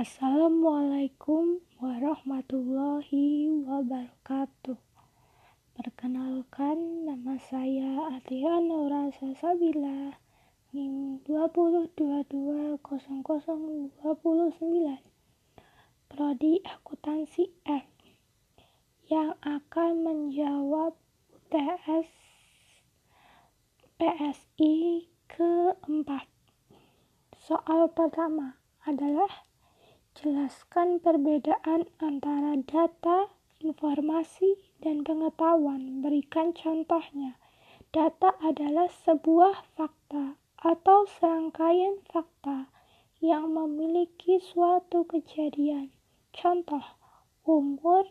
Assalamualaikum warahmatullahi wabarakatuh. Perkenalkan, nama saya Atia Nora Sasabila, NIM 2220029, Prodi Akuntansi F, yang akan menjawab UTS PSI keempat. Soal pertama adalah Jelaskan perbedaan antara data, informasi, dan pengetahuan. Berikan contohnya. Data adalah sebuah fakta atau serangkaian fakta yang memiliki suatu kejadian. Contoh, umur,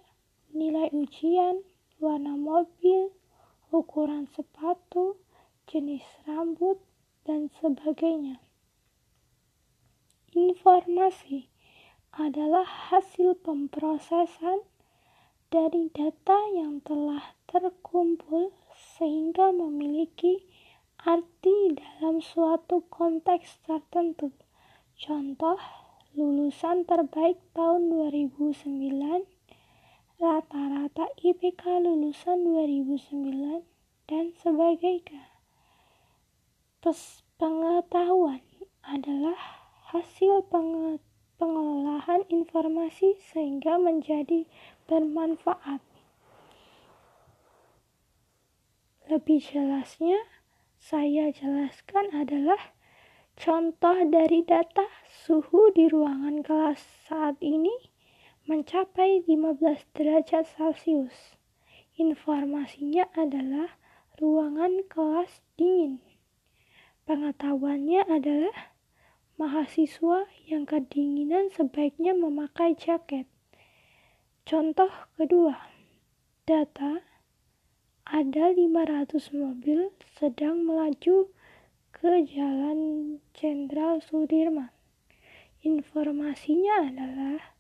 nilai ujian, warna mobil, ukuran sepatu, jenis rambut, dan sebagainya. Informasi adalah hasil pemrosesan dari data yang telah terkumpul sehingga memiliki arti dalam suatu konteks tertentu. Contoh, lulusan terbaik tahun 2009, rata-rata IPK lulusan 2009, dan sebagainya. Pengetahuan adalah hasil pengetahuan pengelolaan informasi sehingga menjadi bermanfaat. Lebih jelasnya, saya jelaskan adalah contoh dari data suhu di ruangan kelas saat ini mencapai 15 derajat Celcius. Informasinya adalah ruangan kelas dingin. Pengetahuannya adalah mahasiswa yang kedinginan sebaiknya memakai jaket. Contoh kedua, data ada 500 mobil sedang melaju ke Jalan Jenderal Sudirman. Informasinya adalah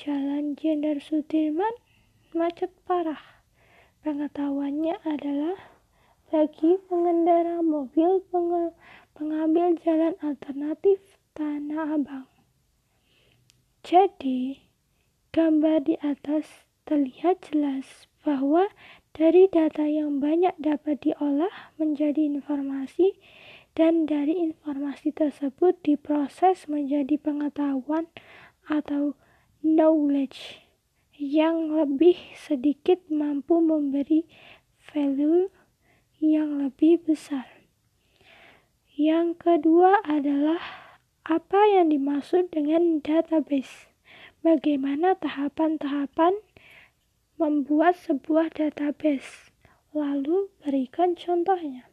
Jalan Jenderal Sudirman macet parah. Pengetahuannya adalah bagi pengendara mobil pengambil jalan alternatif Tanah Abang. Jadi, gambar di atas terlihat jelas bahwa dari data yang banyak dapat diolah menjadi informasi dan dari informasi tersebut diproses menjadi pengetahuan atau knowledge yang lebih sedikit mampu memberi value yang lebih besar. Yang kedua adalah apa yang dimaksud dengan database? Bagaimana tahapan-tahapan membuat sebuah database? Lalu berikan contohnya.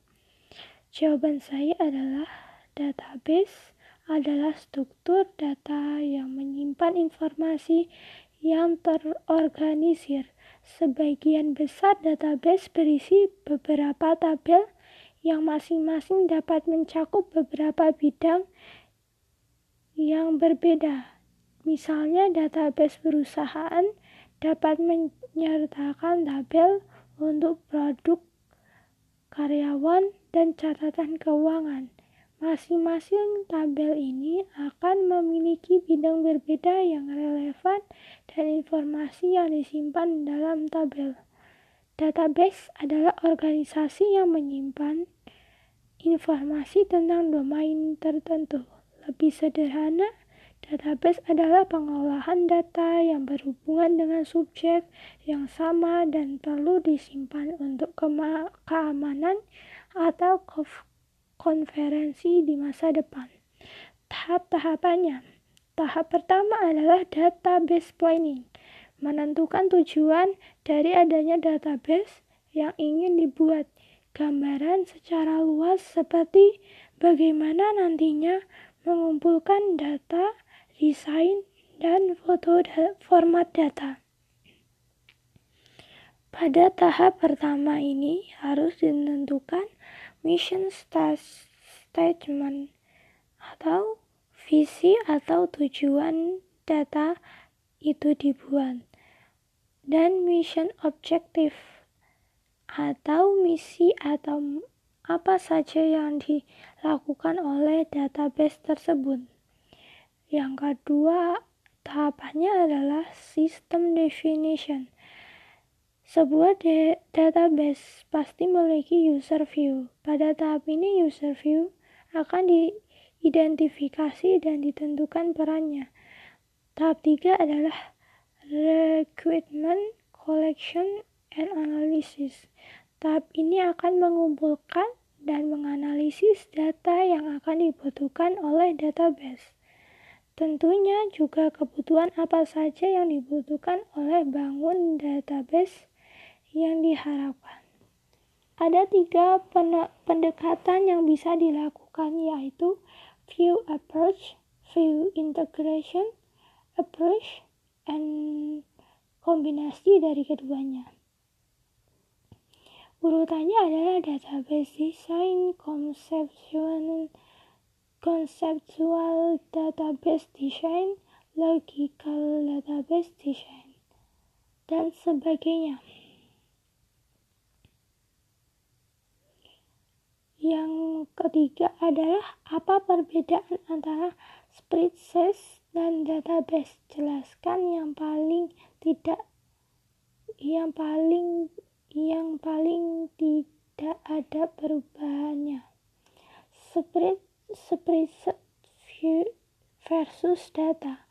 Jawaban saya adalah database adalah struktur data yang menyimpan informasi yang terorganisir. Sebagian besar database berisi beberapa tabel yang masing-masing dapat mencakup beberapa bidang yang berbeda. Misalnya, database perusahaan dapat menyertakan tabel untuk produk karyawan dan catatan keuangan. Masing-masing tabel ini akan memiliki bidang berbeda yang relevan dan informasi yang disimpan dalam tabel. Database adalah organisasi yang menyimpan informasi tentang domain tertentu. Lebih sederhana, database adalah pengolahan data yang berhubungan dengan subjek yang sama dan perlu disimpan untuk keamanan atau konferensi di masa depan. Tahap-tahapannya. Tahap pertama adalah database planning. Menentukan tujuan dari adanya database yang ingin dibuat. Gambaran secara luas seperti bagaimana nantinya mengumpulkan data, desain, dan foto da format data. Pada tahap pertama ini harus ditentukan mission statement atau visi atau tujuan data itu dibuat dan mission objective atau misi atau apa saja yang dilakukan oleh database tersebut. Yang kedua tahapannya adalah system definition. Sebuah database pasti memiliki user view. Pada tahap ini user view akan diidentifikasi dan ditentukan perannya. Tahap tiga adalah requirement collection and analysis. Tahap ini akan mengumpulkan dan menganalisis data yang akan dibutuhkan oleh database. Tentunya juga kebutuhan apa saja yang dibutuhkan oleh bangun database yang diharapkan. Ada tiga pendekatan yang bisa dilakukan yaitu view approach, view integration approach, and kombinasi dari keduanya. Urutannya adalah database design, conceptual, conceptual database design, logical database design, dan sebagainya. Yang ketiga adalah apa perbedaan antara spreadsheet dan database. Jelaskan yang paling tidak yang paling paling tidak ada perubahannya. Spread, versus data.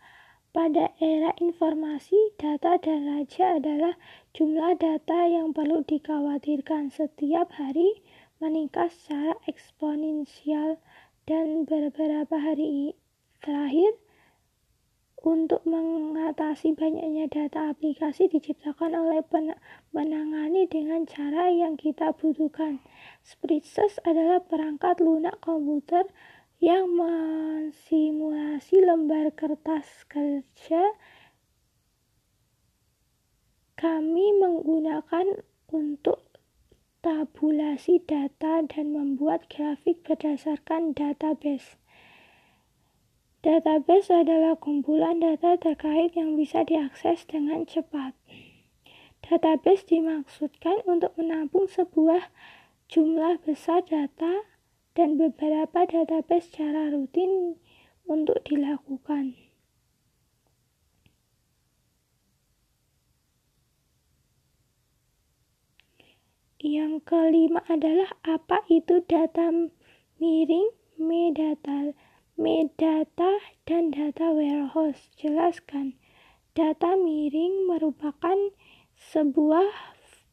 Pada era informasi, data dan raja adalah jumlah data yang perlu dikhawatirkan setiap hari meningkat secara eksponensial dan beberapa hari terakhir untuk mengatasi banyaknya data aplikasi diciptakan oleh menangani dengan cara yang kita butuhkan. Spreadsheet adalah perangkat lunak komputer yang mensimulasi lembar kertas kerja. Kami menggunakan untuk tabulasi data dan membuat grafik berdasarkan database. Database adalah kumpulan data terkait yang bisa diakses dengan cepat. Database dimaksudkan untuk menampung sebuah jumlah besar data dan beberapa database secara rutin untuk dilakukan. Yang kelima adalah apa itu data miring metadata Metadata dan data warehouse. Jelaskan. Data miring merupakan sebuah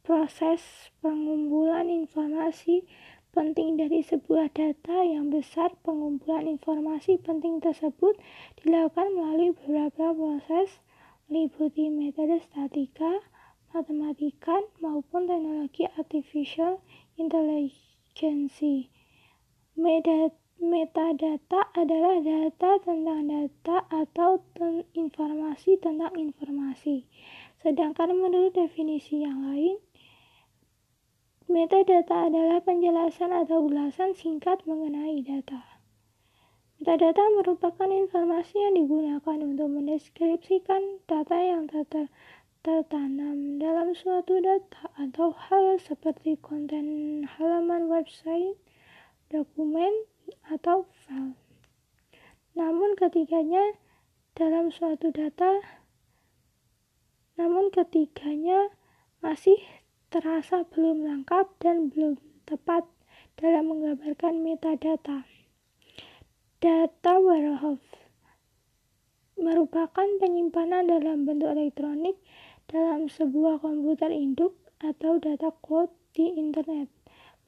proses pengumpulan informasi penting dari sebuah data yang besar. Pengumpulan informasi penting tersebut dilakukan melalui beberapa proses meliputi metode statika, matematika, maupun teknologi artificial intelligence. Metadata Metadata adalah data tentang data atau ten informasi tentang informasi. Sedangkan menurut definisi yang lain, metadata adalah penjelasan atau ulasan singkat mengenai data. Metadata merupakan informasi yang digunakan untuk mendeskripsikan data yang ter tertanam dalam suatu data atau hal seperti konten halaman website, dokumen, atau file. Namun ketiganya dalam suatu data namun ketiganya masih terasa belum lengkap dan belum tepat dalam menggambarkan metadata. Data warehouse merupakan penyimpanan dalam bentuk elektronik dalam sebuah komputer induk atau data cloud di internet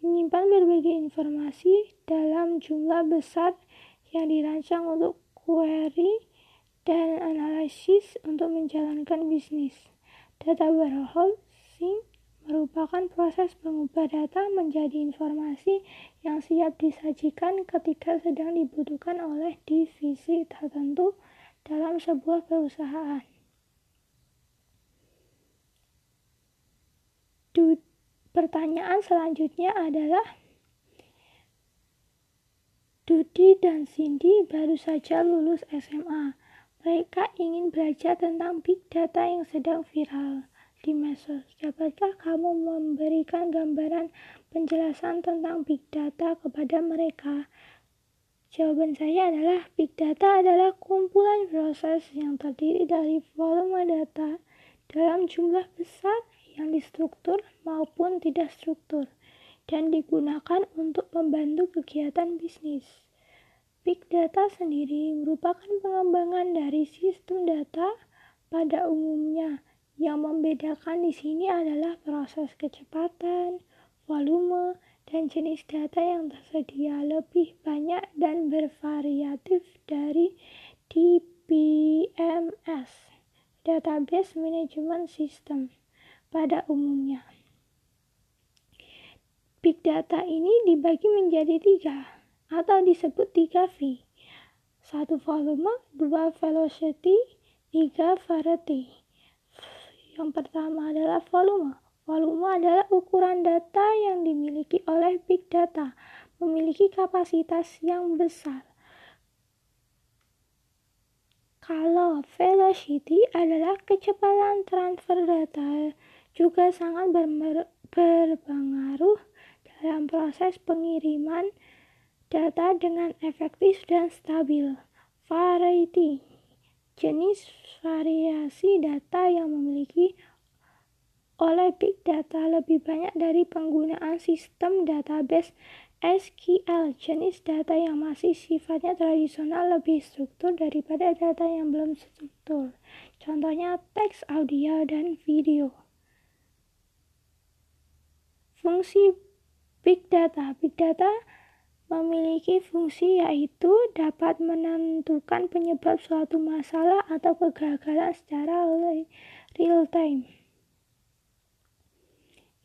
menyimpan berbagai informasi dalam jumlah besar yang dirancang untuk query dan analisis untuk menjalankan bisnis. Data warehousing merupakan proses mengubah data menjadi informasi yang siap disajikan ketika sedang dibutuhkan oleh divisi tertentu dalam sebuah perusahaan. Pertanyaan selanjutnya adalah Dudi dan Cindy baru saja lulus SMA. Mereka ingin belajar tentang big data yang sedang viral di medsos. Dapatkah kamu memberikan gambaran penjelasan tentang big data kepada mereka? Jawaban saya adalah big data adalah kumpulan proses yang terdiri dari volume data dalam jumlah besar yang distruktur maupun tidak struktur dan digunakan untuk membantu kegiatan bisnis. Big data sendiri merupakan pengembangan dari sistem data pada umumnya. Yang membedakan di sini adalah proses kecepatan, volume, dan jenis data yang tersedia lebih banyak dan bervariatif dari DBMS, Database Management System, pada umumnya. Big data ini dibagi menjadi tiga atau disebut tiga V. Satu volume, dua velocity, tiga variety. Yang pertama adalah volume. Volume adalah ukuran data yang dimiliki oleh big data, memiliki kapasitas yang besar. Kalau velocity adalah kecepatan transfer data, juga sangat berpengaruh dalam proses pengiriman data dengan efektif dan stabil. Variety jenis variasi data yang memiliki oleh big data lebih banyak dari penggunaan sistem database SQL. Jenis data yang masih sifatnya tradisional lebih struktur daripada data yang belum struktur. Contohnya teks, audio, dan video. Fungsi big data. Big data memiliki fungsi yaitu dapat menentukan penyebab suatu masalah atau kegagalan secara real time.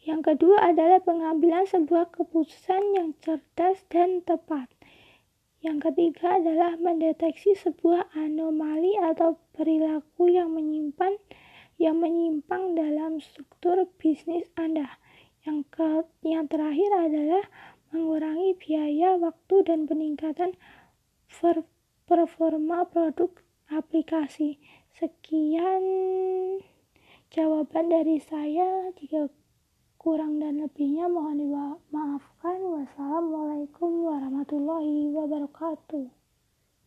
Yang kedua adalah pengambilan sebuah keputusan yang cerdas dan tepat. Yang ketiga adalah mendeteksi sebuah anomali atau perilaku yang menyimpan yang menyimpang dalam struktur bisnis Anda. Yang ke, yang terakhir adalah mengurangi biaya, waktu dan peningkatan performa produk aplikasi. Sekian jawaban dari saya. Jika Kurang dan lebihnya mohon dimaafkan. Wassalamualaikum warahmatullahi wabarakatuh.